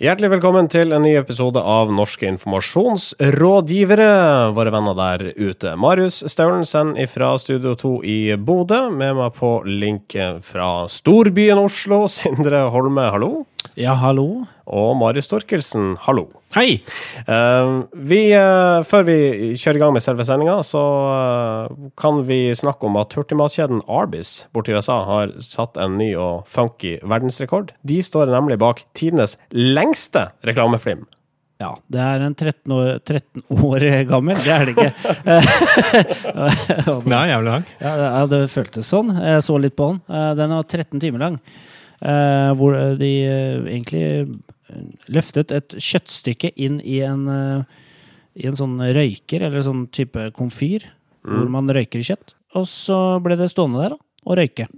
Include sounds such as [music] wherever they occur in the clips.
Hjertelig velkommen til en ny episode av Norske informasjonsrådgivere, våre venner der ute. Marius Staulensen fra Studio 2 i Bodø, med meg på link fra storbyen Oslo. Sindre Holme, hallo. Ja, hallo. Og Marius Torkelsen, hallo. Hei! Uh, vi, uh, før vi kjører i gang med selve sendinga, så uh, kan vi snakke om at hurtigmatkjeden Arbis borti USA har satt en ny og funky verdensrekord. De står nemlig bak tidenes lengste reklamefilm. Ja, det er en 13 år, 13 år gammel. Det er det ikke. [laughs] Nei, jævlig lang. Ja, det føltes sånn. Jeg så litt på den. Den er 13 timer lang. Hvor de egentlig løftet et kjøttstykke inn i en, i en sånn røyker, eller sånn type komfyr, mm. hvor man røyker kjøtt. Og så ble det stående der da, og røyke.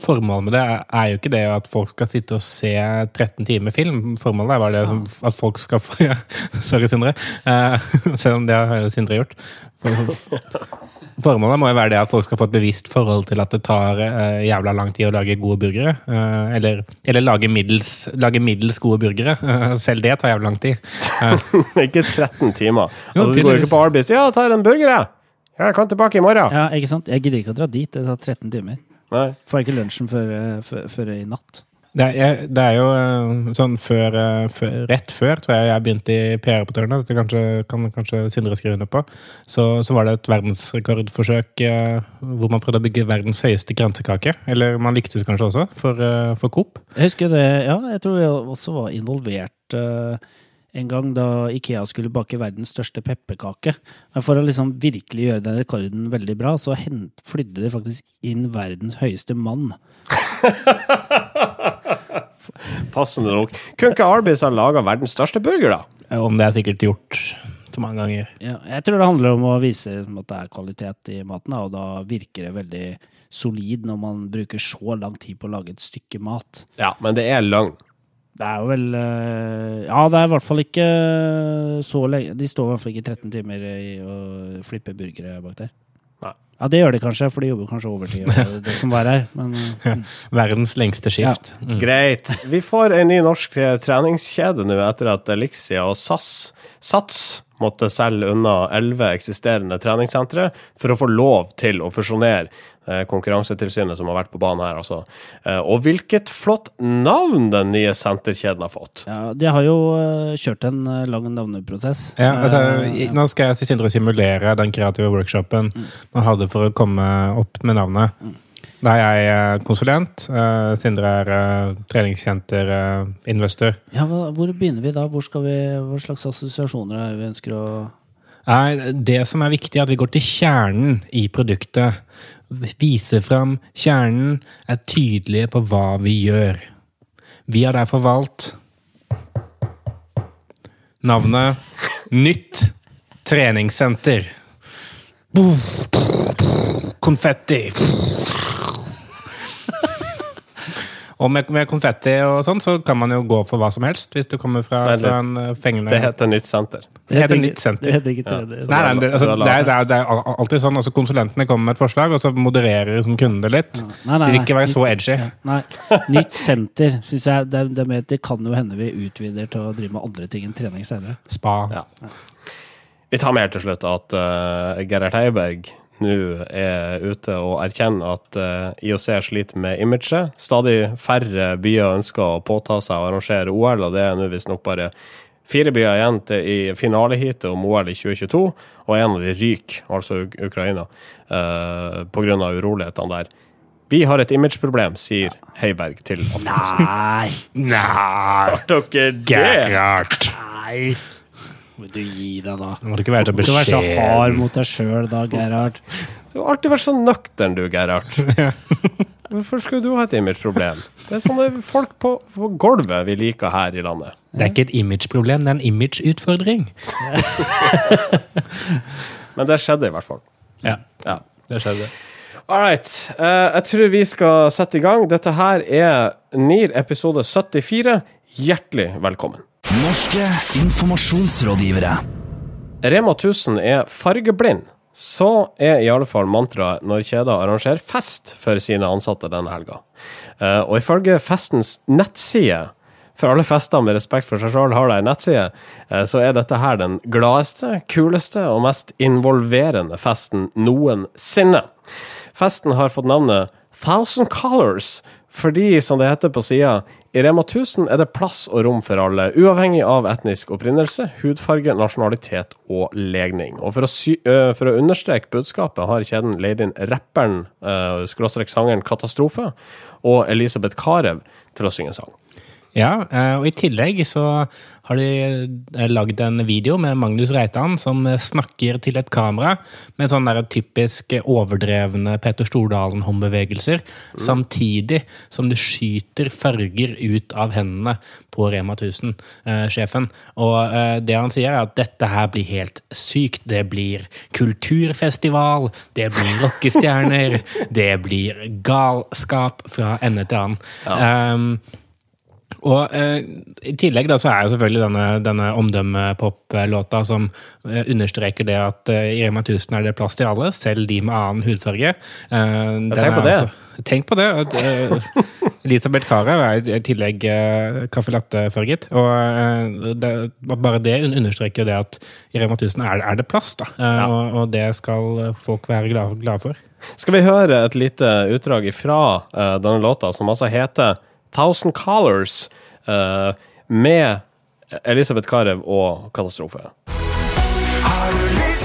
Formålet med det er jo ikke det at folk skal sitte og se 13 timer film. Formålet er bare det som, at folk skal få [laughs] ja, Sorry, Sindre. Uh, [laughs] selv om det har Sindre gjort. Formålet må jo være det at folk skal få et bevisst forhold til at det tar uh, jævla lang tid å lage gode burgere. Uh, eller, eller lage, middels, lage, middels, gode burgere. Uh, [laughs] selv det tar jævla lang tid. ikke 13 timer. Altså, du går ikke på Arbis. Ja, ta tar en burger, jeg. Jeg kan tilbake i morgen. Ja, ikke sant? Jeg gidder ikke å dra dit. Det tar 13 timer. Nei. Får ikke lunsjen før, før, før i natt. Det er, det er, jo eh, sånn før, eh, før, Rett før tror jeg jeg begynte i PR-rapportørene, dette kanskje, kan kanskje Sindre skrive under på, så, så, var det et verdensrekordforsøk eh, hvor man prøvde å bygge verdens høyeste kransekake. Eller man lyktes kanskje også, for, for Coop. Jeg husker det, ja. Jeg tror vi også var involvert en gang da Ikea skulle bake verdens største pepperkake. Men for å liksom virkelig gjøre den rekorden veldig bra, så flydde de faktisk inn verdens høyeste mann. [laughs] Passende nok. Kunne ikke Arby's ha laga verdens største burger, da? Om det er sikkert gjort så mange ganger. Ja, jeg tror det handler om å vise at det er kvalitet i maten, og da virker det veldig solid når man bruker så lang tid på å lage et stykke mat. Ja, men det er løgn. Det er jo vel eh, Ja, det er i hvert fall ikke så lenge De står i hvert fall ikke 13 timer i å flippe burgere bak der. Ja, det gjør de kanskje, for de jobber kanskje overtid. [laughs] det som var her. Men, mm. Verdens lengste skift. Ja. Mm. Greit. Vi får en ny norsk treningskjede nå etter at Elixia og SAS, Sats måtte selge unna elleve eksisterende treningssentre for å få lov til å fusjonere Eh, Konkurransetilsynet som har vært på banen her, altså. Eh, og hvilket flott navn den nye senterkjeden har fått! Ja, De har jo eh, kjørt en lang navneprosess. Ja, altså, nå skal jeg Sindre simulere den kreative workshopen mm. man hadde for å komme opp med navnet. Mm. Da er jeg konsulent. Sindre er treningssenterinvestor. Ja, hvor begynner vi da? Hvor skal vi, hva slags assosiasjoner er vi ønsker å Nei, det som er viktig, er at vi går til kjernen i produktet viser fram kjernen, er tydelige på hva vi gjør. Vi har derfor valgt navnet Nytt treningssenter. Konfetti. Og med, med, konfetti og sånn, så kan man jo gå for hva som helst hvis du kommer fra, nei, fra en eh, fengende Det heter nytt senter. Det heter nytt senter. Det det. Det, det, er, det, det, alltid sånn. altså Konsulentene kommer med et forslag, og så modererer som kunden det litt. Nei, nei, De vil ikke være så edgy. Nei, Nytt senter synes jeg det, det, kan jo hende vi utvider til å drive med andre ting enn trening senere. Spa. Ja. Vi tar med helt til slutt at uh, Gerhard Heiberg nå er ute og erkjenner at eh, IOC sliter med imaget. Stadig færre byer ønsker å påta seg å arrangere OL, og det er nå visstnok bare fire byer igjen til, i finaleheatet om OL i 2022, og en av de ryker, altså Ukraina, uh, pga. urolighetene der. Vi har et imageproblem, sier Heiberg til Aftenposten. Nei! Nei! Har dere det? Gerhard. Nei. Må du gi deg, da. Må du ikke være så beskjeden. være så hard mot deg sjøl da, Gerhard. Du har alltid vært så nøktern, du, Gerhard. [laughs] Hvorfor skulle du ha et imageproblem? Det er sånne folk på, på, gulvet vi liker her i landet. Det er ikke et imageproblem, det er en imageutfordring. [laughs] Men det skjedde i hvert fall. Ja, ja. det skjedde. All right. Uh, jeg tror vi skal sette i gang. Dette her er NIR episode 74. Hjertelig velkommen. Norske informasjonsrådgivere. Rema 1000 er fargeblind. Så er i alle fall mantraet når kjeder arrangerer fest for sine ansatte denne helga. Eh, og ifølge festens nettside for alle fester med respekt for seg sjøl har de nettside, eh, så er dette her den gladeste, kuleste og mest involverende festen noensinne. Festen har fått navnet Thousand Colors fordi, som det heter på sida, i Rema 1000 er det plass og rom for alle, uavhengig av etnisk opprinnelse, hudfarge, nasjonalitet og legning. Og for å, sy for å understreke budskapet har kjeden leid inn rapperen, uh, skråstrek sangeren Katastrofe, og Elisabeth Carew til å synge sang. Ja, eh, og i tillegg så har de eh, lagd en video med Magnus Reitan som eh, snakker til et kamera med sånne der typisk overdrevne Peter Stordalen-håndbevegelser, samtidig som det skyter farger ut av hendene på Rema 1000-sjefen. Og det han sier, er at dette her blir helt sykt. Det blir kulturfestival, det blir rockestjerner, [laughs] det blir galskap fra ende til annen. Um, og eh, I tillegg da, så er jo selvfølgelig denne, denne omdømmepop-låta som eh, understreker det at eh, i Rema 1000 er det plass til alle, selv de med annen hudfarge. Eh, tenk på det. Altså, tenk på det. Eh, [laughs] Elisabeth Carew er i tillegg eh, caffè latte-farget. Og eh, det, bare det understreker det at i Rema 1000 er, er det plass, da. Eh, Ja. og, og det skal folk være glade, glad for. Skal vi høre et lite utdrag fra uh, denne låta, som altså heter Thousand Colors, uh, med Elisabeth Carew og Katastrofe. Har du lyst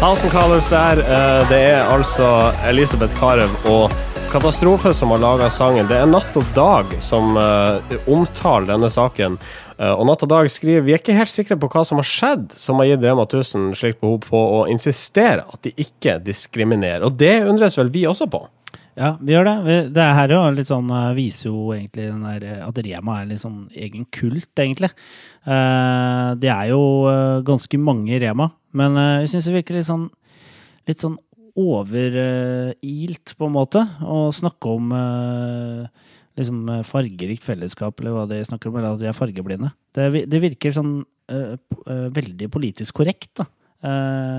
Thousand Colors der, eh, det er altså Elisabeth Carew og Katastrofe som har laga sangen. Det er Natt og Dag som eh, omtaler denne saken. Eh, og Natt og Dag skriver vi er ikke helt sikre på hva som har skjedd som har gitt Rema 1000 slikt behov på å insistere at de ikke diskriminerer. Og det undres vel vi også på. Ja, vi gjør det. Det her er sånn, eh, viser jo egentlig der, eh, at Rema er litt sånn egen kult, egentlig. Eh, det er jo ganske mange Rema, men jeg syns det virker litt sånn litt sånn overilt, på en måte, å snakke om liksom fargerikt fellesskap, eller hva de snakker om, eller at de er fargeblinde. Det, det virker sånn veldig politisk korrekt, da.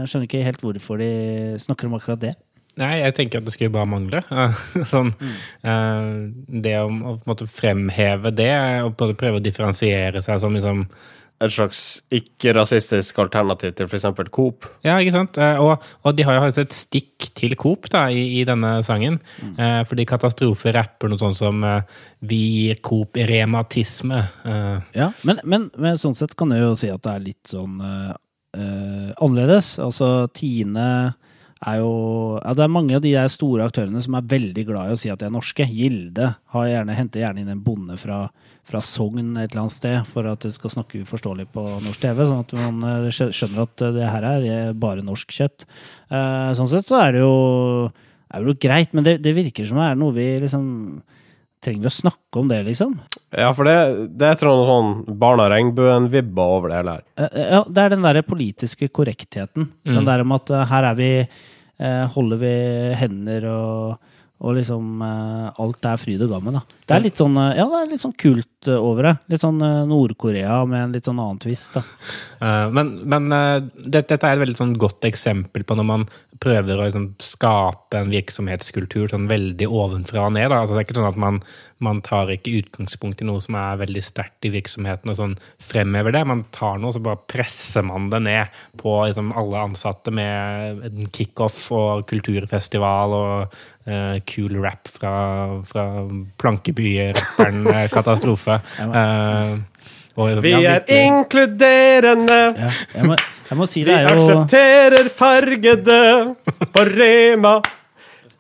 Skjønner ikke helt hvorfor de snakker om akkurat det. Nei, jeg tenker at det skulle bare mangle. [laughs] sånn, mm. det å, å på en måte fremheve det, og på en måte prøve å differensiere seg som liksom Et slags ikke-rasistisk alternativ til f.eks. Coop. Ja, ikke sant? Eh, Og, og de har jo hatt et stikk til Coop da, i, i denne sangen. Eh, fordi Katastrofe rapper noe sånt som eh, 'Vi gir Coop rematisme'. Eh, Ja, men, men, men sånn sett kan jeg jo si at det er litt sånn eh, eh, annerledes. Altså Tine er jo Ja, det er mange av de store aktørene som er veldig glad i å si at de er norske. Gilde har gjerne, henter gjerne inn en bonde fra, fra Sogn et eller annet sted for at det skal snakke uforståelig på norsk TV, sånn at man eh, skjønner at eh, det her er bare norsk kjøtt. Eh, sånn sett så er det jo, er det jo greit, men det, det virker som det er noe vi liksom Trenger vi å snakke om det, liksom? Ja, for det, det er et eller annet sånn Barna Regnbuen-vibba over det hele her. Eh, Ja, det er den der politiske korrektheten. Den der om at eh, her er vi eh, Holder vi hender og, og liksom eh, Alt er fryd og gammen, da. Det er litt sånn eh, Ja, det er litt sånn kult eh, over det. Litt sånn eh, Nord-Korea med en litt sånn annen twist, da. Eh, Men, men det, dette er et veldig sånn godt eksempel på når man prøver å liksom skape en virksomhetskultur sånn veldig ovenfra og ned. Altså, det er ikke sånn at man, man tar ikke utgangspunkt i noe som er veldig sterkt i virksomheten og sånn fremhever det. Man tar noe, så bare presser man det ned på liksom, alle ansatte med en kickoff og kulturfestival og uh, cool rap fra, fra Plankeby-rapperen Katastrofe. Eh, og, Vi er inkluderende! Ja, jeg, må, jeg må si Vi det er jo aksepterer fargede på Rema.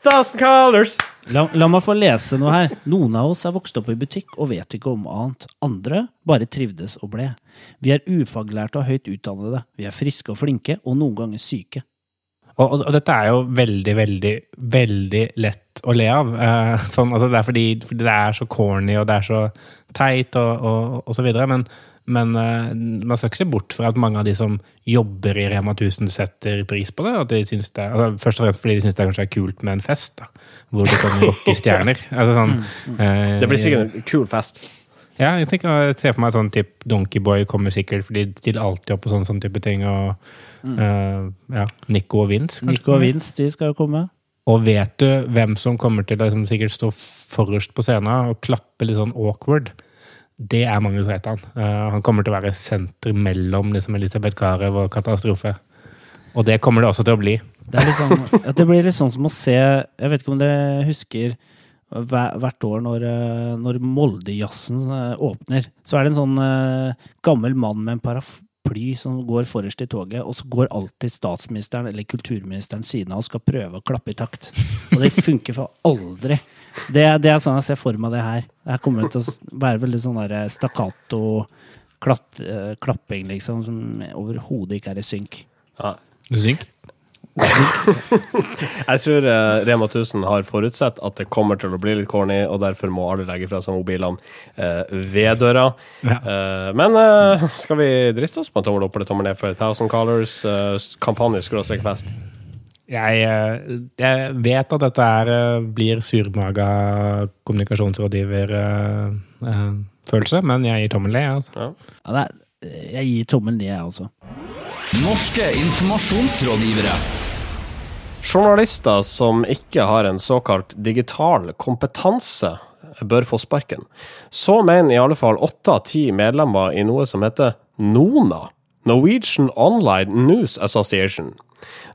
Thousand Colors. La, la meg få lese noe her. Noen av oss er vokst opp i butikk og vet ikke om annet. Andre bare trivdes og ble. Vi er ufaglærte og høyt utdannede. Vi er friske og flinke, og noen ganger syke. Og, og, og dette er jo veldig, veldig, veldig lett å le av. Eh, sånn, altså det er fordi, fordi det er så corny, og det er så teit, og, og, så videre. Men, men eh, man skal ikke se bort fra at mange av de som jobber i Rema 1000, setter pris på det. De det altså, først og fremst fordi de syns det kanskje er kult med en fest, da, hvor det kan lokke [laughs] stjerner. Altså, sånn, eh, Det blir sikkert en kul fest. Ja, jeg tenker jeg ser for meg at sånn type Donkeyboy kommer sikkert, for de stiller alltid opp på sånne, sånne type ting. Og eh, ja, Nico og Vince. kanskje Nico og. Vince de skal jo komme. Og vet du hvem som kommer til å liksom, sikkert stå forrest på scenen og klappe litt sånn awkward? Det er Magnus Reitan. Uh, han kommer til å være senter mellom liksom, Elisabeth Carew og Katastrofe. Og det kommer det også til å bli. Det, er litt sånn, det blir litt sånn som å se Jeg vet ikke om dere husker hvert år når, eh, når Moldejazzen eh, åpner, så er det en sånn eh, gammel mann med en paraply som går forrest i toget, og så går alltid statsministeren eller kulturministeren siden av og skal prøve å klappe i takt. Og det funker for aldri. Det, det er sånn jeg ser for meg det her. Det her kommer til å være veldig sånn der stakkato klatt, eh, klapping, liksom, som overhodet ikke er i synk. Ja. Synk. [laughs] Jeg tror eh, Rema 1000 har forutsett at det kommer til å bli litt corny, og derfor må alle legge fra seg mobilene eh, ved døra. Ja. Eh, men eh, skal vi driste oss på en tommel opp eller tommel ned for Thousand Colors eh, kampanje skråstrek fest? Jeg, eh, jeg vet at dette er, blir surmaga kommunikasjonsrådgiver-følelse, men jeg gir tommel ned. Altså. Ja. Ja, er, jeg gir tommel ned, jeg, også. Norske informasjonsrådgivere. Journalister som ikke har en såkalt digital kompetanse, bør få sparken. Så mener i alle fall åtte av ti medlemmer i noe som heter NONA, Norwegian Online News Association.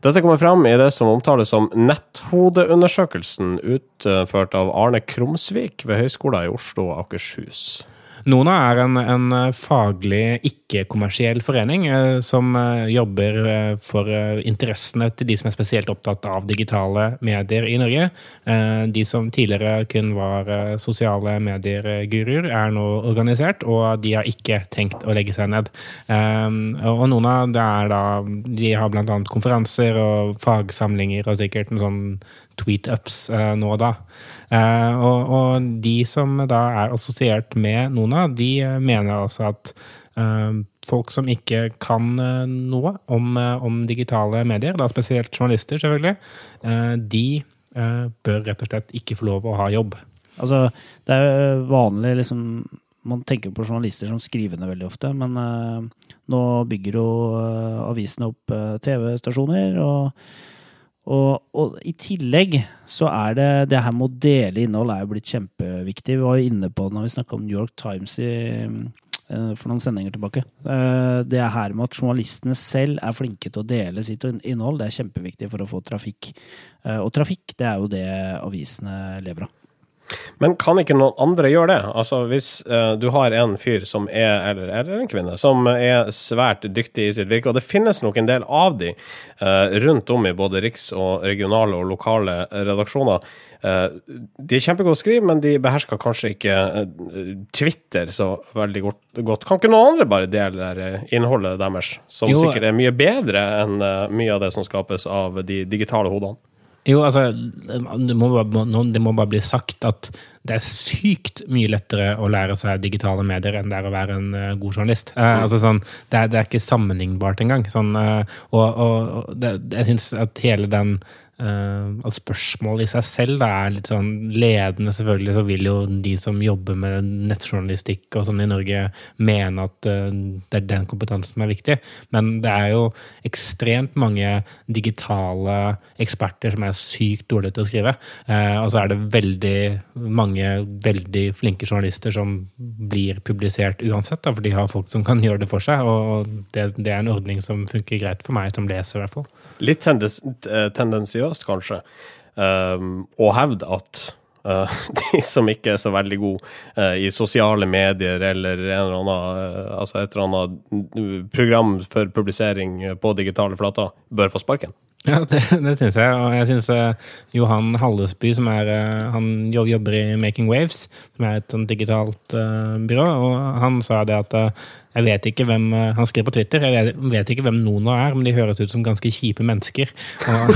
Dette kommer fram i det som omtales som Netthodeundersøkelsen, utført av Arne Krumsvik ved Høgskolen i Oslo og Akershus. Nona er en, en faglig ikke-kommersiell forening eh, som eh, jobber eh, for eh, interessene til de som er spesielt opptatt av digitale medier i Norge. Eh, de som tidligere kun var eh, sosiale medier-guruer, er nå organisert, og de har ikke tenkt å legge seg ned. Eh, og Nona det er da, de har annet konferanser og fagsamlinger og sikkert en sånn tweet-ups eh, nå og da. Eh, og, og de som da er assosiert med Nona, de eh, mener altså at eh, folk som ikke kan noe om, om digitale medier, da spesielt journalister selvfølgelig, de bør rett og slett ikke få lov å ha jobb. Altså, det er vanlig liksom Man tenker på journalister som skrivende veldig ofte, men uh, nå bygger jo uh, avisene opp uh, TV-stasjoner, og, og, og i tillegg så er det det her med å dele innhold er jo blitt kjempeviktig. Vi var jo inne på det når vi snakka om New York Times i, eh, for noen sendinger tilbake. Det Det her med at journalistene selv er flinke til å dele sitt innhold, det er kjempeviktig for å få trafikk. Eh, Og trafikk, det er jo det avisene lever av. Men kan ikke noen andre gjøre det? Altså Hvis uh, du har en fyr som er, eller, eller en kvinne, som er svært dyktig i sitt virke, og det finnes nok en del av de uh, rundt om i både riks- og regionale og lokale redaksjoner. Uh, de er kjempegode å skrive, men de behersker kanskje ikke Twitter så veldig godt. Kan ikke noen andre bare dele innholdet deres, som Jo. sikkert er mye bedre enn mye av det som skapes av de digitale hodene? Jo, altså, det må, bare, det må bare bli sagt at det er sykt mye lettere å lære seg digitale medier enn det er å være en uh, god journalist. Eh, altså, sånn, det, er, det er ikke sammenlignbart engang. Sånn, uh, og og, det, jeg syns at hele den at spørsmålet i seg selv da, er litt sånn ledende. Selvfølgelig så vil jo de som jobber med nettjournalistikk og sånn i Norge, mene at eh, det er den kompetansen som er viktig. Men det er jo ekstremt mange digitale eksperter som er sykt dårlige til å skrive. Eh, og så er det veldig mange veldig flinke journalister som blir publisert uansett, da, for de har folk som kan gjøre det for seg. Og det, det er en ordning som funker greit for meg som leser, i hvert fall. litt tendens, tendensiøst, kanskje, um, å hevde at eh, [laughs] de som ikke er så veldig gode eh, i sosiale medier eller en eller annen, eh, altså et eller annet program for publisering på digitale flater, bør få sparken. Ja, det, det syns jeg. Og jeg syns Johan Hallesby, som er uh, Han jobber i Making Waves, som er et sånt digitalt uh, byrå, og han sa det at Jeg vet ikke hvem eh, Han skrev på Twitter jeg vet, vet ikke hvem Nona er, men de høres ut som ganske kjipe mennesker. Og,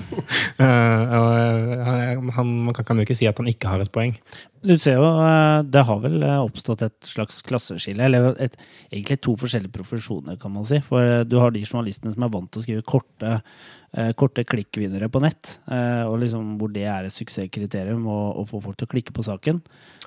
[laughs] eh, og eh, han, han man kan, jo ikke si at han ikke har et poeng. Du ser jo, det har vel oppstått et slags klasseskille, eller et, egentlig to forskjellige profesjoner, kan man si. For du har de journalistene som er vant til å skrive korte, korte klikkvinnere på nett, eh, og liksom hvor det er et suksesskriterium å, å få folk til å klikke på saken.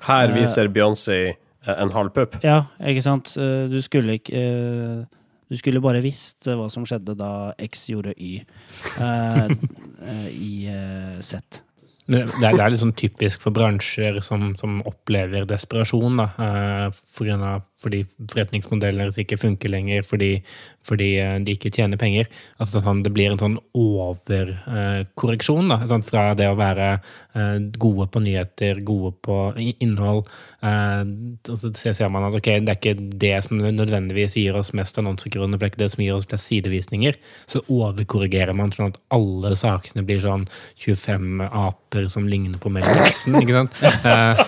Her viser Beyoncé en halv pupp. Ja, ikke sant? Eh, Du skulle ikke eh, Du skulle bare visst eh, hva som skjedde da X gjorde Y eh, [laughs] eh, i eh, Z. Det er, det er sånn typisk for bransjer som, som opplever desperasjon. Da, eh, for grunn av, fordi forretningsmodeller ikke funker lenger, fordi, fordi eh, de ikke tjener penger. Altså sånn, Det blir en sånn overkorreksjon da, sånn, fra det å være eh, gode på nyheter, gode på innhold. Eh, og så ser man at okay, det er ikke det som nødvendigvis gir oss mest annonsekroner, for det er ikke det som gir oss flest sidevisninger. Så overkorrigerer man sånn at alle sakene blir sånn 25 aper som ligner på Mel Gibson. ikke sant? Eh,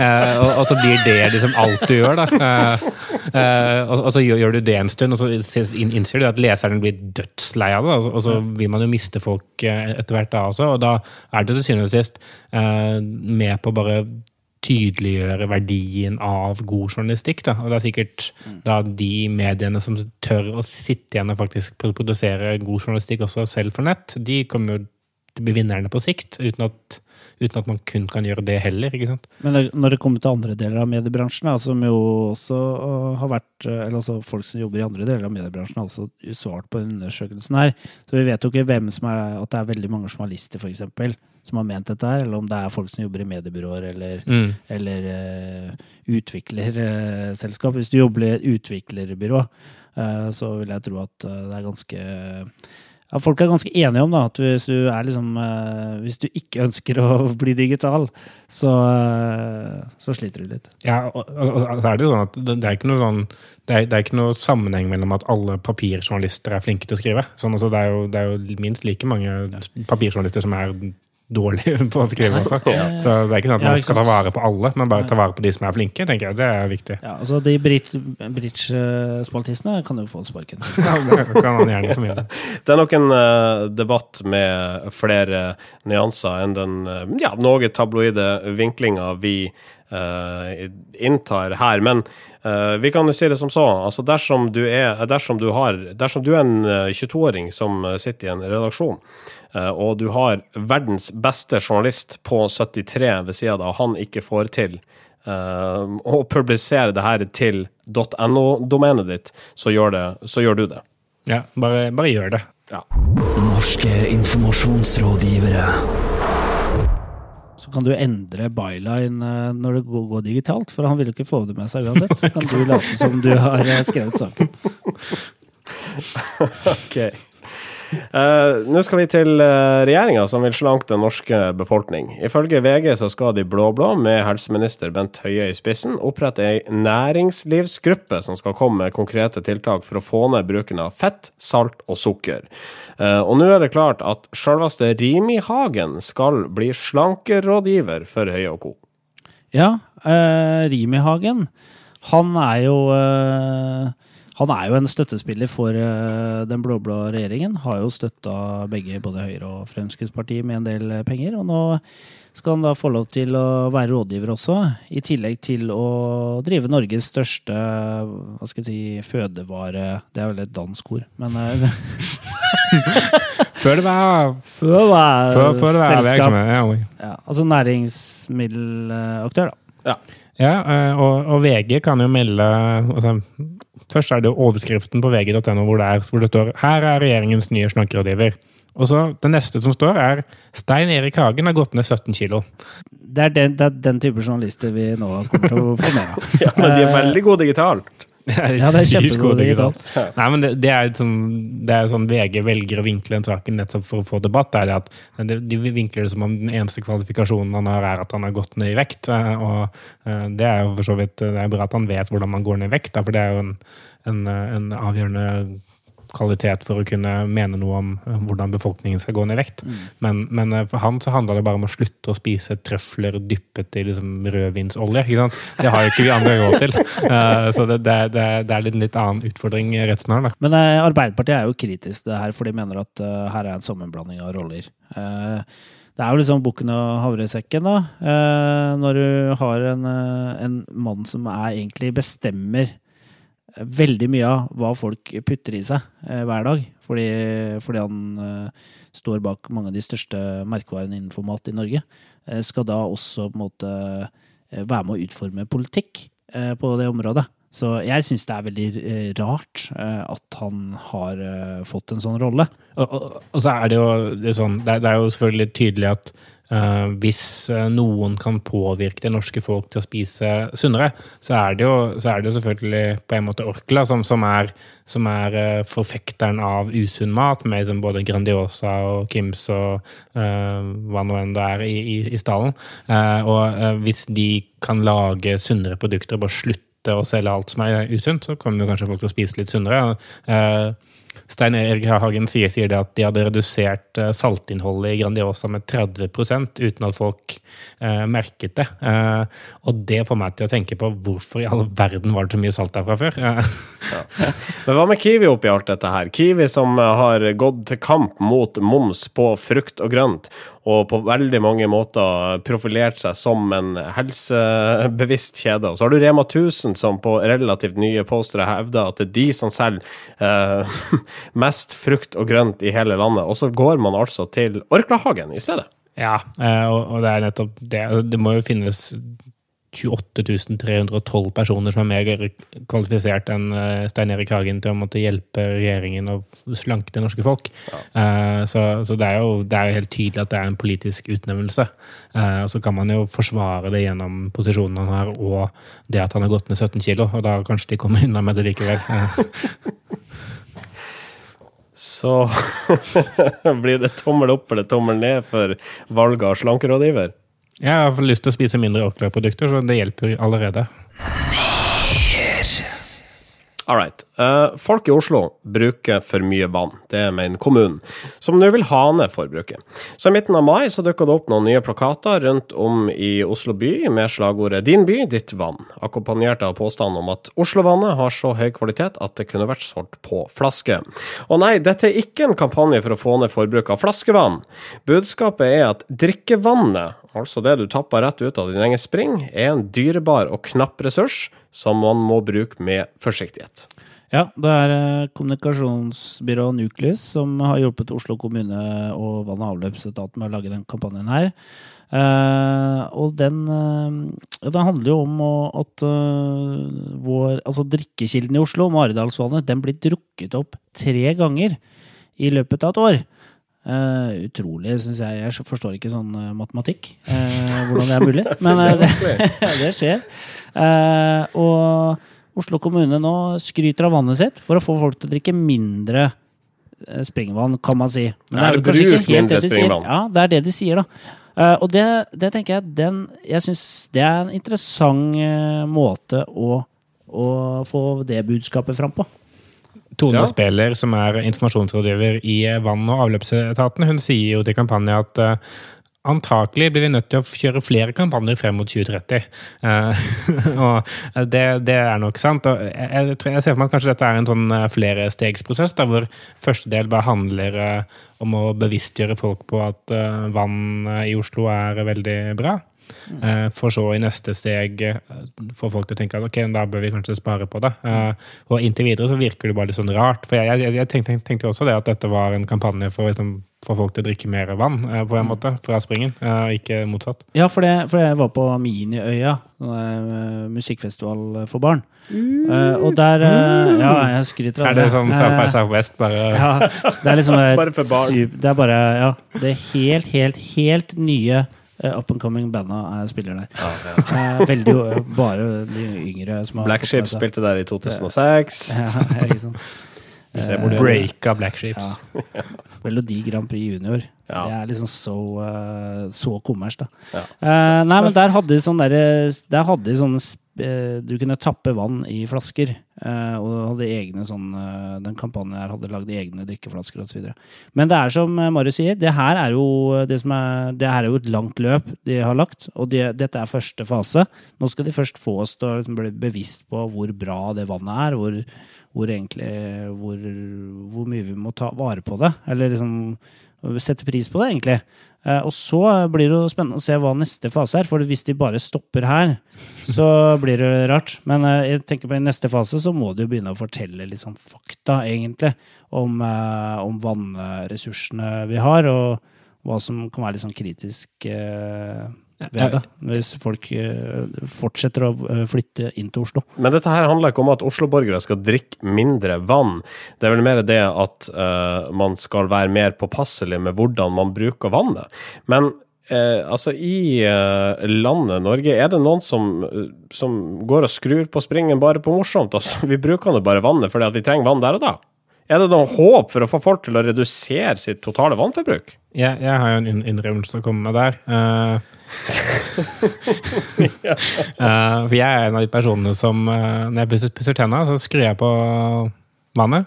eh, og, og så blir det liksom alt du gjør, da. Eh, eh, og, og så gjør, gjør du det en stund, og så innser du at leseren blir dødslei av det. Og så, og så vil man jo miste folk eh, etter hvert da også, og da er det til syvende og sist eh, med på bare tydeliggjøre verdien av god journalistikk. Da. Og det er sikkert da de mediene som tør å sitte igjen og faktisk produsere god journalistikk også selv for nett, de kommer jo til blir vinnerne på sikt, uten at, uten at man kun kan gjøre det heller. ikke sant? Men når det kommer til andre deler av mediebransjen, som jo også øh, har vært øh, Eller altså folk som jobber i andre deler av mediebransjen, har også svart på undersøkelsen her. Så vi vet jo ikke hvem som er At det er veldig mange journalister, eksempel, som har ment dette her, eller om det er folk som jobber i mediebyråer eller, Mm. eller uh, utviklerselskap. Hvis du jobber i et utviklerbyrå, uh, så vil jeg tro at eh, det er ganske ja, Folk er ganske enige om da, at hvis du, er liksom, uh, hvis du ikke [laughs] ønsker å bli digital, så, uh, så sliter du litt. Ja, og, og, og så er det jo sånn at det, det er sånn det er, det er ikke noe sammenheng mellom at alle papirjournalister er flinke til å skrive. Sånn, altså, det, er jo, det er jo minst like mange papirjournalister som er dårlige [laughs] på å skrive også. Så det er ikke sånn at man skal ta vare på alle, men bare ta vare på de som er flinke. tenker jeg, Det er viktig. Ja, altså De bridge-spaltistene kan jo få sparken. [laughs] Ja, det kan man gjerne formidle. [laughs] Det er nok en eh, debatt med flere nyanser enn den eh, ja, noe tabloide vinklinga vi uh, inntar her. Men eh, vi kan jo si det som så. Altså dersom du er, dersom du har, dersom du er en eh, 22-åring som eh, sitter i en redaksjon, eh, og du har verdens beste journalist på 73 ved sida av, han ikke får til eh, å publisere det her til .no-domenet ditt, så gjør, det, så gjør du det. Ja, bare, bare gjør det. Ja. Norske informasjonsrådgivere. Så kan du endre byline eh, når det går, går digitalt, for han vil jo ikke få det med seg uansett. Så kan du late som du har eh, skrevet saken. [laughs] Ok. Eh, Nå skal vi til uh, regjeringa som vil slanke den norske befolkning. Ifølge VG så skal de blå-blå, med helseminister Bent Høie i spissen, opprette ei næringslivsgruppe som skal komme med konkrete tiltak for å få ned bruken av fett, salt og sukker. Uh, og nå er det klart at sjølveste Rimi Hagen skal bli slankerådgiver for Høie og co. Ja, uh, Rimi Hagen, han er jo eh, han er jo en støttespiller for eh, den blå-blå regjeringen. Har jo støtta begge, både Høyre og Fremskrittspartiet, med en del eh, penger. Og nå skal han da få lov til å være rådgiver også, i tillegg til å drive Norges største hva skal jeg si, fødevare Det er vel et dansk ord, men eh, [laughs] Før det var fødevare-. Ja. Ja, altså næringsmiddelaktør, da. Ja, Ja, og, og VG kan jo melde altså, Først er det overskriften på vg.no hvor, det hvor det står 'Her er regjeringens nye snakkerådgiver'. Og så Det neste som står, er 'Stein Erik Hagen har gått ned 17 kilo'. Det er den, det er den type journalister vi nå kommer til å få med. [laughs] Ja, men de er veldig gode digitalt. Ja, det er kjempegod god digitalt. Nei, men det, det er jo sånn, sånn VG velger å vinkle den saken nettopp for å få debatt. er det at de, vinkler det som om den eneste kvalifikasjonen han har, er at han har gått ned i vekt. eh, Og eh, det er jo for så vidt det er bra at han vet hvordan man går ned i vekt, for det er jo en, en, eh, en avgjørende kvalitet for å kunne mene noe om eh, hvordan befolkningen skal gå ned i vekt. Men, men eh, for han så handla det bare om å slutte å spise trøfler dyppet i liksom rødvinsolje. Det har jo ikke vi andre råd til. Uh, [laughs] så det, det, det, det er en litt annen utfordring resten har. Men uh, Arbeiderpartiet er jo kritisk til det her, for de mener at uh, her er en sammenblanding av roller. Det er jo liksom bukken og havresekken, da. eh, når du har en, en mann som er egentlig bestemmer veldig mye av hva folk putter i seg eh, hver dag. Fordi, fordi han eh, står bak mange av de største merkevarene innenfor mat i Norge. Eh, skal da også på en måte være med å utforme politikk på det området. Så jeg syns det er veldig rart at han har fått en sånn rolle. Og, og, og så er det jo det er sånn, det er, det er jo selvfølgelig tydelig at hvis eh, noen kan påvirke det norske folk til å spise sunnere, så er det jo, er det jo selvfølgelig på en måte Orkla som, som er, som er eh, forfekteren av usunn mat, med liksom både Grandiosa og Kims og uh, hva nå enn det er i, i, i stallen. Uh, og uh, hvis de kan lage sunnere produkter og bare slutte å selge alt som er usunt, så kommer jo kanskje folk til å spise litt sunnere. Eh, Stein Erik Hagen sier, sier at de hadde redusert eh, saltinnholdet i Grandiosa med 30% uten at folk eh, merket det. Eh, og det får meg til å tenke på hvorfor i all verden var det så mye salt der fra før. ja. Men hva med Kiwi oppi alt dette her? Kiwi som eh, har gått til kamp mot moms på frukt og grønt, og på veldig mange måter profilert seg som en helsebevisst kjede. Og så har du Rema 1000 som på relativt nye postere hevder at det er de som selger eh, [laughs] mest frukt og grønt i hele landet, og så går man altså til Orklahagen i stedet. ja, eh, og, det er nettopp det. Det må jo finnes 28 312 personer som er mer kvalifisert enn eh, Stein Erik Hagen til å måtte hjelpe regjeringen å slanke det norske folk. Eh, Så, så det, er jo, det er helt tydelig at det er en politisk utnevnelse. Eh, Og så kan man jo forsvare det gjennom posisjonen han har, og det at han har gått ned 17 kilo. Og da kanskje de kommer unna med det likevel. [laughs] Så [laughs] blir det tommel opp eller tommel ned for valget av slankerådgiver. Jeg har lyst til å spise mindre Orkla-produkter, så det hjelper allerede. All right. Eh, folk i Oslo bruker for mye vann. Det mener kommunen, som nå vil ha ned forbruket. Så i midten av mai så dukka det opp noen nye plakater rundt om i Oslo by med slagordet 'Din by, ditt vann', akkompagnert av påstanden om at Oslovannet har så høy kvalitet at det kunne vært solgt på flaske. Og nei, dette er ikke en kampanje for å få ned forbruket av flaskevann. Budskapet er at drikkevannet, altså det du tapper rett ut av din egen spring, er en dyrebar og knapp ressurs som man må bruke med forsiktighet. Ja, det er eh, kommunikasjonsbyrået Nucleus som har hjulpet Oslo kommune og vann- og avløpsetaten med å lage den kampanjen her. Eh, og den, eh, den handler jo om at vår Altså drikkekilden i Oslo, Maridalsvannet, den blir drukket opp tre ganger i løpet av et år. Eh, utrolig, syns jeg. Jeg forstår ikke sånn uh, matematikk. Uh, hvordan det er mulig. [laughs] Men det, [laughs] det skjer. Og Oslo kommune nå skryter av vannet sitt for å få folk til å drikke mindre springvann, kan man si. Men Ja, vel eller kanskje bruk mindre det de springvann. Ja, det er det de sier, da. Og det, det tenker jeg den, Jeg syns det er en interessant måte å, å få det budskapet fram på. Tone Ja. Speler, som er informasjonsrådgiver i vann- og avløpsetaten, hun sier jo til kampanjen at uh, antakelig blir vi nødt til å kjøre flere kampanjer frem mot 2030. Uh, [laughs] og det, det er nok sant. Og jeg, jeg, tror, jeg ser for meg at kanskje dette er en sånn eh, flerstegsprosess, hvor første del bare handler uh, om å bevisstgjøre folk på at eh, vann eh, i Oslo er veldig bra. Eh, For så i neste steg eh, få folk til å tenke at ok, da bør vi kanskje spare på det. Eh, Og inntil videre så virker det bare litt sånn rart. For jeg, jeg, jeg tenkte, tenkte også det at dette var en kampanje for å liksom, få folk til å drikke mer vann eh, på en måte, fra springen, eh, ikke motsatt. Ja, for, det, for jeg var på Miniøya, sånn musikkfestival for barn. Eh, og der eh, Ja, jeg skryter av Er det som South by Southwest, bare Ja, det er liksom [laughs] Bare for barn. Det er bare Ja, det er helt, helt, helt nye up and coming banda er spiller der. Eh, veldig eh, Bare de yngre som har Black Sheep spilte der i 2006. Ja, ikke sant. Se break av Black Ships. Ja. Melodi Grand Prix Junior. Ja. Det er liksom så, eh, så kommers, da. Ja. Eh, nei, men der hadde de sånn derre Der hadde de sånne eh, Du kunne tappe vann i flasker. Eh, og hadde egne sånn eh, Den kampanjen her hadde lagd egne drikkeflasker osv. Men det er som eh, Marius sier, det her er jo det er, det her er jo et langt løp de har lagt. Og det, dette er første fase. Nå skal de først få oss til å liksom bli bevisst på hvor bra det vannet er. Hvor, hvor egentlig hvor, hvor mye vi må ta vare på det. Eller liksom sette pris på det, egentlig. Eh, og så blir det jo spennende å se hva neste fase er. For hvis de bare stopper her, så [laughs] blir det rart. Men eh, jeg tenker på i neste fase så må de jo begynne å fortelle litt sånn fakta, egentlig, om, eh, om vannressursene vi har, og hva som kan være litt sånn kritisk ved det. Hvis folk eh, fortsetter å eh, flytte inn til Oslo. Men dette her handler ikke om at Oslo-borgere skal drikke mindre vann. Det er vel mer det at uh, man skal være mer påpasselig med hvordan man bruker vannet. Men uh, altså, i uh, landet Norge, er det noen som, som går og skrur på springen bare på morsomt? Altså, [laughs] vi bruker nå bare vannet fordi at vi trenger vann der og da. Er det noe håp for å få folk til å redusere sitt totale vannforbruk? Jeg, jeg har jo en inn- innrømmelse å komme med der. Uh, uh, [laughs] [laughs] for jeg er en av de personene som uh, Når jeg pusser, pusser tenna, så skrur jeg på vannet.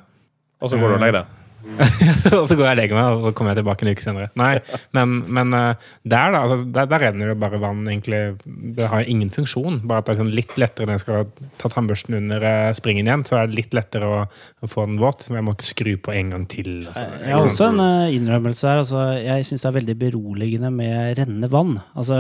Og så går du og legger deg? [laughs] og så går jeg og legger meg, og så kommer jeg tilbake en uke senere. Nei, men, men eh, der, da, altså, der, der renner det bare vann, egentlig. Det har ingen funksjon. Bare at det er sånn litt lettere når jeg skal ta tannbørsten under eh, springen igjen, så er det litt lettere å, å få den våt. Men jeg må ikke skru på en gang til. og Jeg har også en eh, innrømmelse her. Altså, jeg syns det er veldig beroligende med rennende vann. Altså,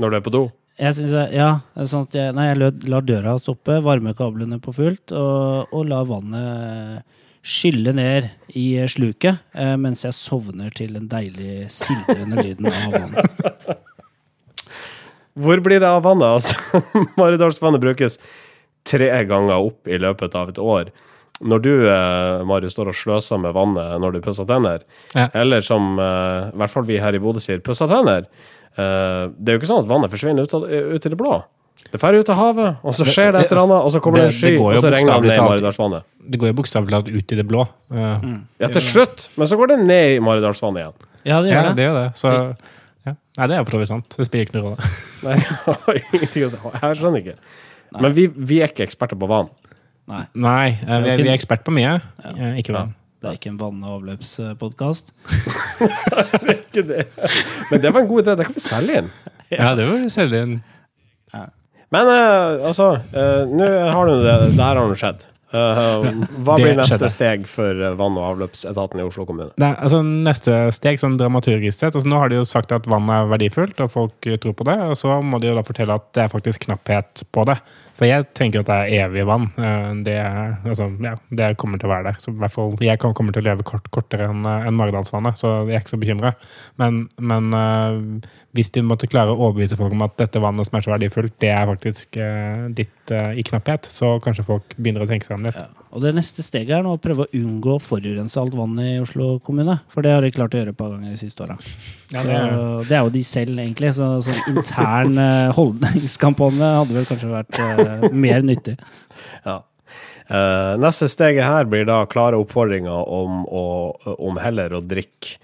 Når du er på do? jeg synes jeg, ja, sånn at jeg, nei, jeg lar døra stoppe, varmekablene på fullt, og, og lar vannet skylle ned i sluket, eh, mens jeg sovner til den deilig sildrende lyden av vannet. [laughs] Hvor blir det av vannet? Altså, [laughs] Maridalsvannet brukes tre ganger opp i løpet av et år. Når du, eh, Marius, står og sløser med vannet når du pusser tenner, Ja. eller som eh, i hvert fall vi her i Bodø sier, pusser tenner, eh, det er jo ikke sånn at vannet forsvinner ut, av, ut i det blå. Det drar ut av havet, og så skjer det et eller annet, og så kommer det, det- en sky, det og så regner det ned i. Maridalsvannet. Det går jo bokstavelig talt ut i det blå. Mm. Ja, til slutt! Men så går det ned i Maridalsvannet igjen. Ja, det Ja, gjør det det. det. Så ja. Nei, det er for så vidt sant. Det spiller ikke noen rolle. [laughs] Nei, jeg har ingenting å si. Jeg skjønner ikke. Men vi, vi er ikke eksperter på vann. Nei, Nei, eh, vi er, vi er ekspert på mye. Ja. Ikke vann. det er ikke en vann- og avløpspodkast. [laughs] Ikke det. Men det var en god idé. Det kan vi selge inn. Ja, det var selge inn. Men eh, altså, eh, nå har det Det her har nå skjedd. Eh, [laughs] hva blir neste skjedde. steg for eh, vann- og avløpsetaten i Oslo kommune? Er, altså, neste steg, sånn dramaturgisk sett altså, Nå har de jo sagt at vann er verdifullt, og folk eh, tror på det. Og så må de jo da fortelle at det er faktisk knapphet på det. For jeg tenker at det er evig vann. Det, er, altså, ja, det kommer til å være der. Så i hvert fall, jeg kommer til å leve kort, kortere enn en Maridalsvannet, så jeg er ikke så bekymra. Men, men uh, hvis de måtte klare å overbevise folk om at dette vannet som er så verdifullt, det er faktisk uh, ditt uh, i knapphet, så kanskje folk begynner å tenke seg om litt. Ja. Og det neste steget er nå å prøve å unngå å forurense alt vann i Oslo kommune. For det har de klart å gjøre et par ganger de siste åra. Ja, det er- det er jo de selv, egentlig. Så sånn intern eh, holdningskampanje hadde vel kanskje vært uh, mer nyttig. Ja. Uh, neste steget her blir da klare oppfordringer om, å, om heller å drikke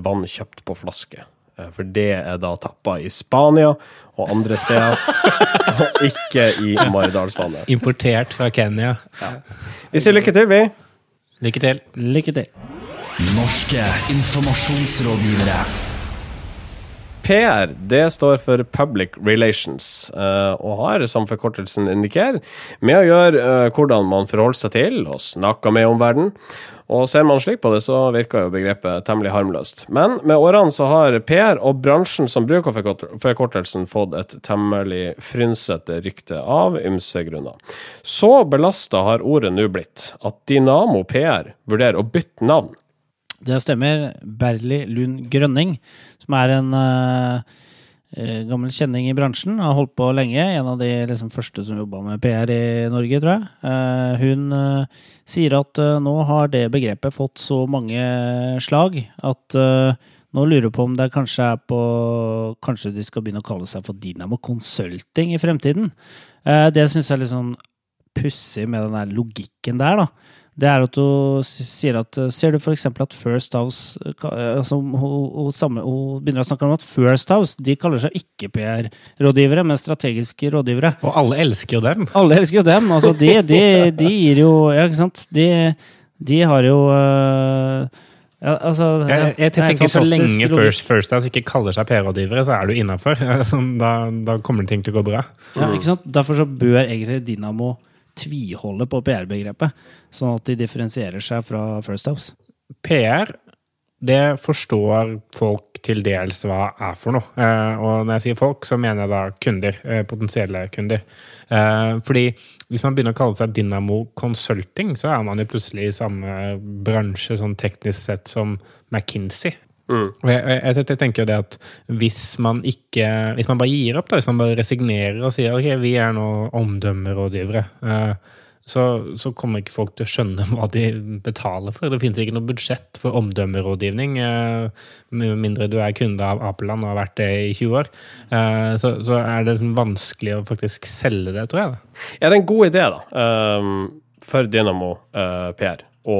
vann kjøpt på flaske. For det er da tappa i Spania og andre steder, og ikke i Maridalsvannet. Importert fra Kenya. Vi sier lykke til, vi. Lykke til. Lykke til. Norske informasjonsrådgivere. PR det står for Public Relations, eh, og har, som forkortelsen indikerer, med å gjøre eh, hvordan man forholder seg til og snakker med omverdenen. Og ser man slik på det, så virker jo begrepet temmelig harmløst. Men med årene så har PR og bransjen som bruker forkort- forkortelsen, fått et temmelig frynsete rykte av ymse grunner. Så belasta har ordet nå blitt at Dynamo PR vurderer å bytte navn. Det stemmer. Berli Lund Grønning, som er en eh, gammel kjenning i bransjen, har holdt på lenge. En av de liksom, første som jobba med PR i Norge, tror jeg. Eh, hun eh, sier at eh, nå har det begrepet fått så mange slag at eh, nå lurer jeg på om det kanskje er på Kanskje de skal begynne å kalle seg for Dynamo Consulting i fremtiden. Eh, det syns jeg er litt sånn pussig med den der logikken der, da, det er at hun sier at eh, Ser du eksempel at First House eh, eh, altså, hun, hun, hun begynner å snakke om at First House de kaller seg ikke PR-rådgivere, men strategiske rådgivere. Og alle elsker jo dem. Alle elsker jo dem. Altså, de, de, de gir jo Ja, ikke sant? De, de har jo uh, ja, altså, Jeg, jeg, jeg er tenker Så lenge. First, First House ikke kaller seg PR-rådgivere, så er du innafor. [laughs] Da, da kommer ting til å gå bra. Ja, ikke sant? Derfor så bør egentlig Dynamo tviholde på PR-begrepet, sånn at de differensierer seg fra First House. PR, det forstår folk til dels hva er for noe. Eh, og når jeg sier folk, så mener jeg da kunder. Eh, potensielle kunder. Eh, fordi hvis man begynner å kalle seg Dynamo Consulting, så er man jo plutselig i samme bransje sånn teknisk sett som McKinsey. Og jeg, jeg, jeg tenker jo det at hvis man ikke Hvis man bare gir opp, da, hvis man bare resignerer og sier ok, vi er nå omdømmerådgivere, eh, så, så kommer ikke folk til å skjønne [laughs] hva de betaler for. Det finnes ikke noe budsjett for omdømmerådgivning, eh, med mindre du er kunde av Apeland og har vært det i 20 år. Eh, Så, så er det liksom vanskelig å faktisk selge det, tror jeg. da. Er det en god idé, da, um, for Dynamo PR å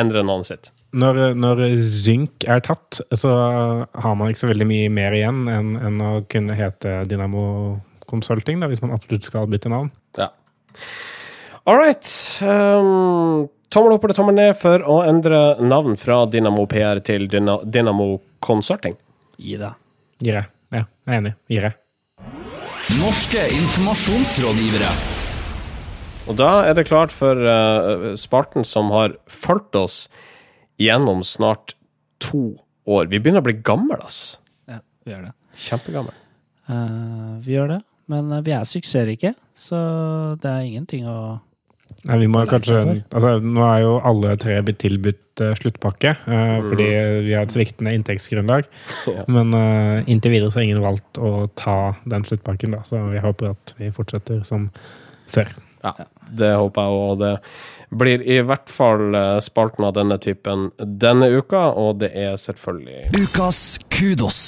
endre navnet sitt? Når, når Zynk er tatt, så har man ikke så veldig mye mer igjen enn, enn å kunne hete Dynamo Consulting, da, hvis man absolutt skal bytte navn. Ja. All right. Um, tommel opp eller tommel ned for å endre navn fra Dynamo PR til Dyna Dynamo Consulting. Gi det. Gir jeg. Ja, jeg er enig. Gir jeg. Norske informasjonsrådgivere. Og da er det klart for uh, Spartan som har fulgt oss gjennom snart to år. Vi begynner å bli gamle, ass. Ja, vi gjør det. Kjempegammel. Uh, vi gjør det, men eh, vi er suksessrike, så det er ingenting å Nei, vi må kanskje, altså, nå er jo alle tre blitt tilbudt uh, sluttpakke, eh, fordi vi har et sviktende inntektsgrunnlag. [laughs] Ja. Men uh, inntil videre så har ingen valgt å ta den sluttpakken, da, så vi håper at vi fortsetter som før. Ja, det håper jeg, det blir i hvert fall eh, spalten av denne typen denne uka, og det er selvfølgelig Ukas kudos.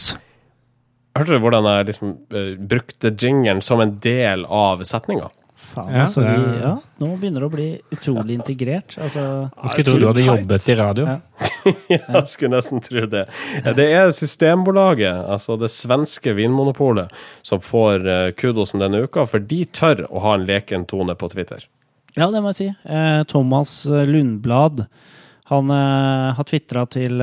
Hørte du hvordan jeg liksom eh, brukte jingeren som en del av setninga? Faen, Ja, altså. Vi, ja, nå begynner det å bli utrolig integrert. Altså, Jeg skulle tro du hadde jobbet i radio. [laughs] Ja. Jeg skulle nesten tro det. Det er Systembolaget, altså det svenske vinmonopolet, som får eh, kudosen denne uka, for de tør å ha en leken tone på Twitter. Ja, det må jeg si. Eh, Thomas eh, Lundblad han eh, har tvitra til,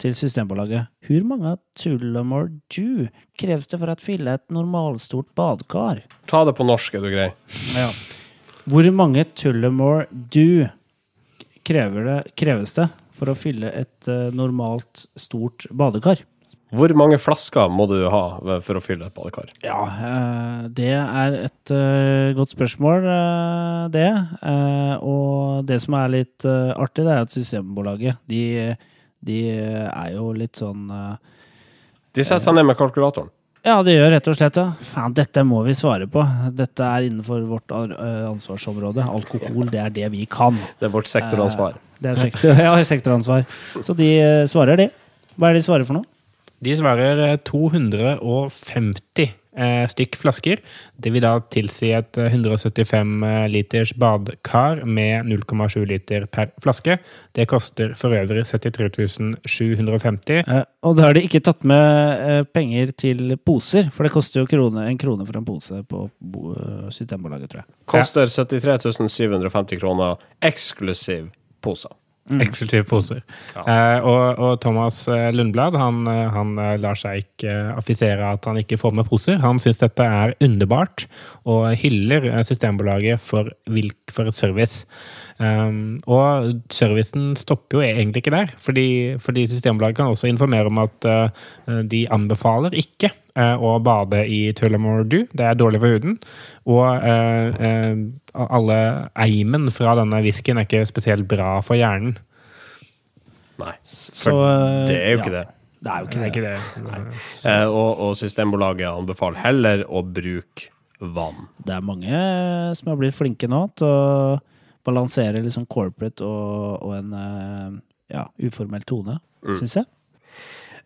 til Systembolaget. Hvor mange Tullamore du kreves det for å fylle et normalstort badekar? Ta det på norsk, er du grei. Ja. Hvor mange Tullamore du kreves det for å fylle et normalt stort badekar? Hvor mange flasker må du ha for å fylle et badekar? Ja, eh, det er et eh, godt spørsmål, eh, det. Og det som er litt artig, det er at Systembolaget, de, de er jo litt sånn De setter seg ned med kalkulatoren. Ja, det gjør rett og slett det. Faen, dette må vi svare på. Dette er innenfor vårt ansvarsområde. Alkohol, det er det vi kan. Det er vårt sektoransvar. Det er sektor, [laughs] ja, sektoransvar. Så de svarer, de. Hva er det de svarer for noe? De svarer eh, 250 eh, stykk flasker. Det vil da tilsi et eh, 175 liters badekar med 0,7 liter per flaske. Det koster for øvrig 73 750. Eh, og da har de ikke tatt med eh, penger til poser, for det koster jo krone, en krone for en pose på bo, eh, Systembolaget, tror jeg. Koster 73 750 kroner eksklusiv poser. Eksklusive poser. Eh, og, og Thomas eh, Lundblad han, eh, han eh, lar seg ikke affisere at han ikke får med poser. Han syns dette er underbart, og hyller Systembolaget for, for service. Um, og servicen stopper jo egentlig ikke der, fordi, fordi Systembolaget kan også informere om at uh, de anbefaler ikke uh, å bade i Tullamore Dew. Det er dårlig for huden. Og uh, alle eimen fra denne whiskyen er ikke spesielt bra for hjernen. Nei, Så, for eh, det er jo ja. ikke det. Det er jo ikke Det er ikke det. [laughs] Eh, og, og Systembolaget anbefaler heller å bruke vann. Det er mange som har blitt flinke nå til å balansere liksom corporate og, og en eh, ja, uformell tone, Mm. syns jeg.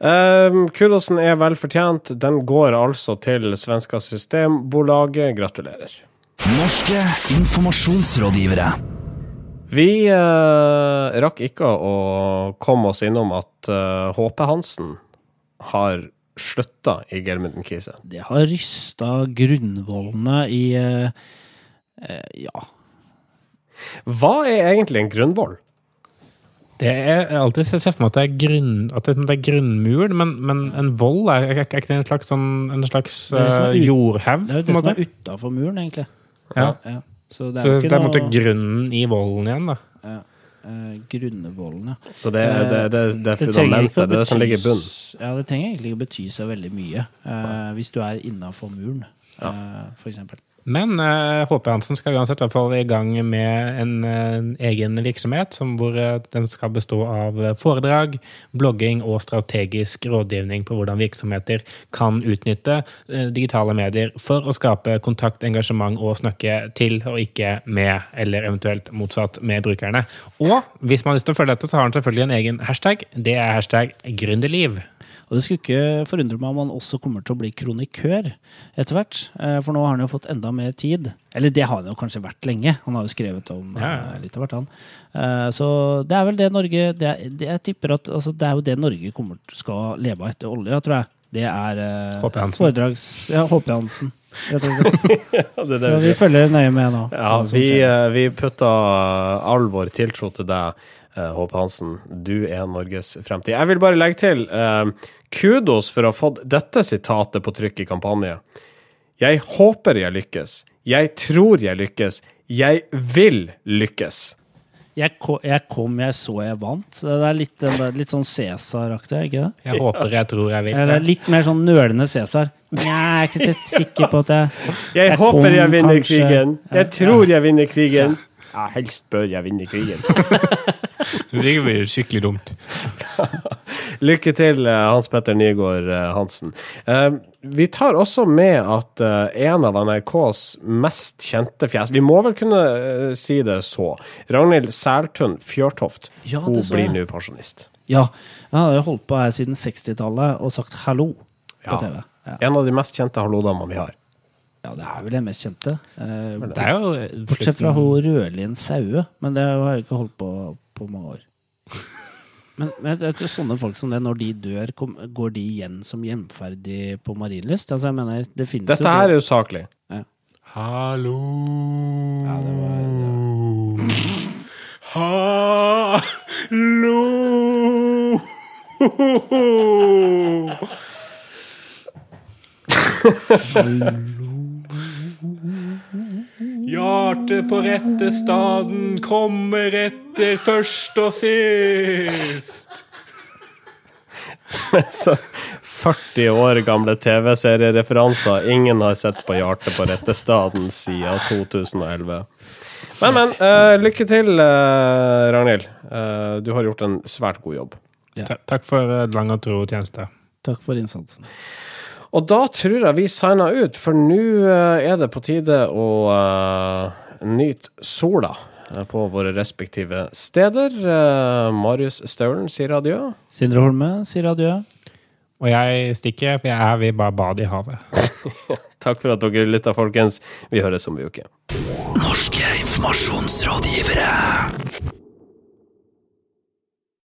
Eh, kudosen er vel fortjent. Den går altså til svenska Systembolaget. Gratulerer. Norske informasjonsrådgivere. Vi eh, rakk ikke å komme oss innom at eh, HP Hansen har slutta i Gelmuden Det har rysta grunnvollene i eh, eh, Ja. Hva er egentlig en grunnvoll? Det er jeg ser alltid for meg at det er, grunn, at det er grunnmur, men, men en voll er, er ikke det en slags, sånn, en slags Det er det er eh, ut- jordhaug? Det er jo det som er utafor muren, egentlig. Ja. Ja. Så det er Så det er noe grunnen i volden igjen, da. eh, Grunnvollen, ja. Så det, det, det, det er Det fundamentet, det det som ligger i bunnen. Ja, det trenger egentlig ikke å bety så veldig mye. eh, hvis du er innafor muren, eh, for eksempel. Men uh, HP Hansen skal uansett hvert fall i gang med en en egen virksomhet som hvor eh, den skal bestå av eh, foredrag, blogging og strategisk rådgivning på hvordan virksomheter kan utnytte eh, digitale medier for å skape kontakt, engasjement og snakke til og ikke med, eller eventuelt motsatt, med brukerne. Og hvis man har lyst til å følge dette, så har han selvfølgelig en egen hashtag. Det er hashtag gründerliv. Og det skulle ikke forundre meg om han også kommer til å bli kronikør etter hvert. eh, For nå har han jo fått enda mer tid. Eller det har han jo kanskje vært lenge. Han har jo skrevet om Ja, ja. eh, litt av hvert, han. Eh, Så det er vel det Norge det er, det, Jeg tipper at altså, det er jo det Norge kommer, skal leve av etter olja, tror jeg. Det er H.P. Hansen. foredrags... Ja, H.P. Hansen. [laughs] Ja, det det Så vi følger nøye med nå. Ja, vi, vi putter all vår tiltro til deg, Håpe Hansen. Du er Norges fremtid. Jeg vil bare legge til eh, kudos for å ha fått dette sitatet på trykk i kampanje. Jeg håper jeg lykkes. Jeg tror jeg lykkes. Jeg vil lykkes. Jeg, ko, jeg kom, jeg så, jeg vant. Det er litt, litt sånn Cæsar-aktig, ikke det? Jeg håper, jeg tror, jeg vil. det. litt mer sånn nølende Cæsar. Jeg er ikke så sikker på at jeg Jeg, Jeg håper kom jeg vinner kanskje- krigen. Jeg tror jeg vinner krigen. Ja, helst bør jeg vinne krigen. [laughs] Det blir skikkelig dumt. [laughs] Lykke til, eh, Hans Petter Nygaard eh, Hansen. Eh, Vi tar også med at en av NRKs mest kjente fjes Vi må vel kunne si det så. Ragnhild Sæltun Fjørtoft. Ja, Hun blir nå pensjonist. Ja, jeg har holdt på her siden 60-tallet og sagt hallo på Ja. TV. Ja. En av de mest kjente hallo-damene vi har. Ja, det er vel det mest kjente. Eh, Det er jo bortsett fra hun Rødlien Saue, men det har jeg ikke holdt på på mange år. [laughs] Men, men jeg tror sånne folk som det, når de dør, kom, går de igjen som hjemferdig på Marienlyst? Altså, jeg mener, det finnes Dette her er usaklig. Hallo Ja, det var- [laughs] Hallo [laughs] Hjertet på rette staden kommer etter først og sist. Så 40 år gamle TV-seriereferanser ingen har sett på Hjertet på rette staden siden 2011. Men, men. Uh, lykke til, uh, Ragnhild. Uh, du har gjort en svært god jobb. Ja. Takk for lang og tro tjeneste. Takk for innsatsen. Og da tror jeg vi signer ut, for nå eh, er det på tide å uh, nyte sola eh, på våre respektive steder. Uh, Marius Staulen sier adjø. Sindre Holme sier adjø. Og jeg stikker, for jeg vil bare bade i havet. [laughs] Takk for at dere lytta, folkens. Vi høres om en uke. Norske informasjonsrådgivere.